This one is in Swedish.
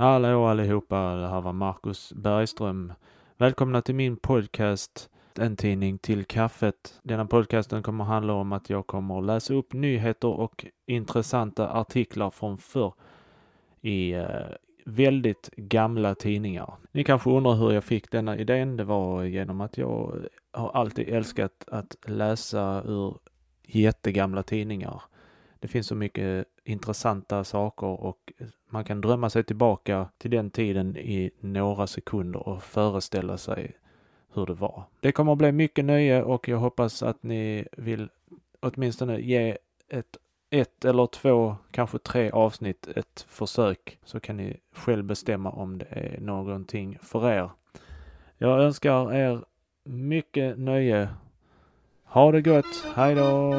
Hallå allihopa, det här var Marcus Bergström. Välkomna till min podcast En tidning till kaffet. Denna podcasten kommer handla om att jag kommer läsa upp nyheter och intressanta artiklar från förr i eh, väldigt gamla tidningar. Ni kanske undrar hur jag fick denna idén. Det var genom att jag har alltid älskat att läsa ur jättegamla tidningar. Det finns så mycket intressanta saker och man kan drömma sig tillbaka till den tiden i några sekunder och föreställa sig hur det var. Det kommer att bli mycket nöje och jag hoppas att ni vill åtminstone ge ett, ett eller två, kanske tre avsnitt ett försök så kan ni själv bestämma om det är någonting för er. Jag önskar er mycket nöje. Ha det gott, hej då!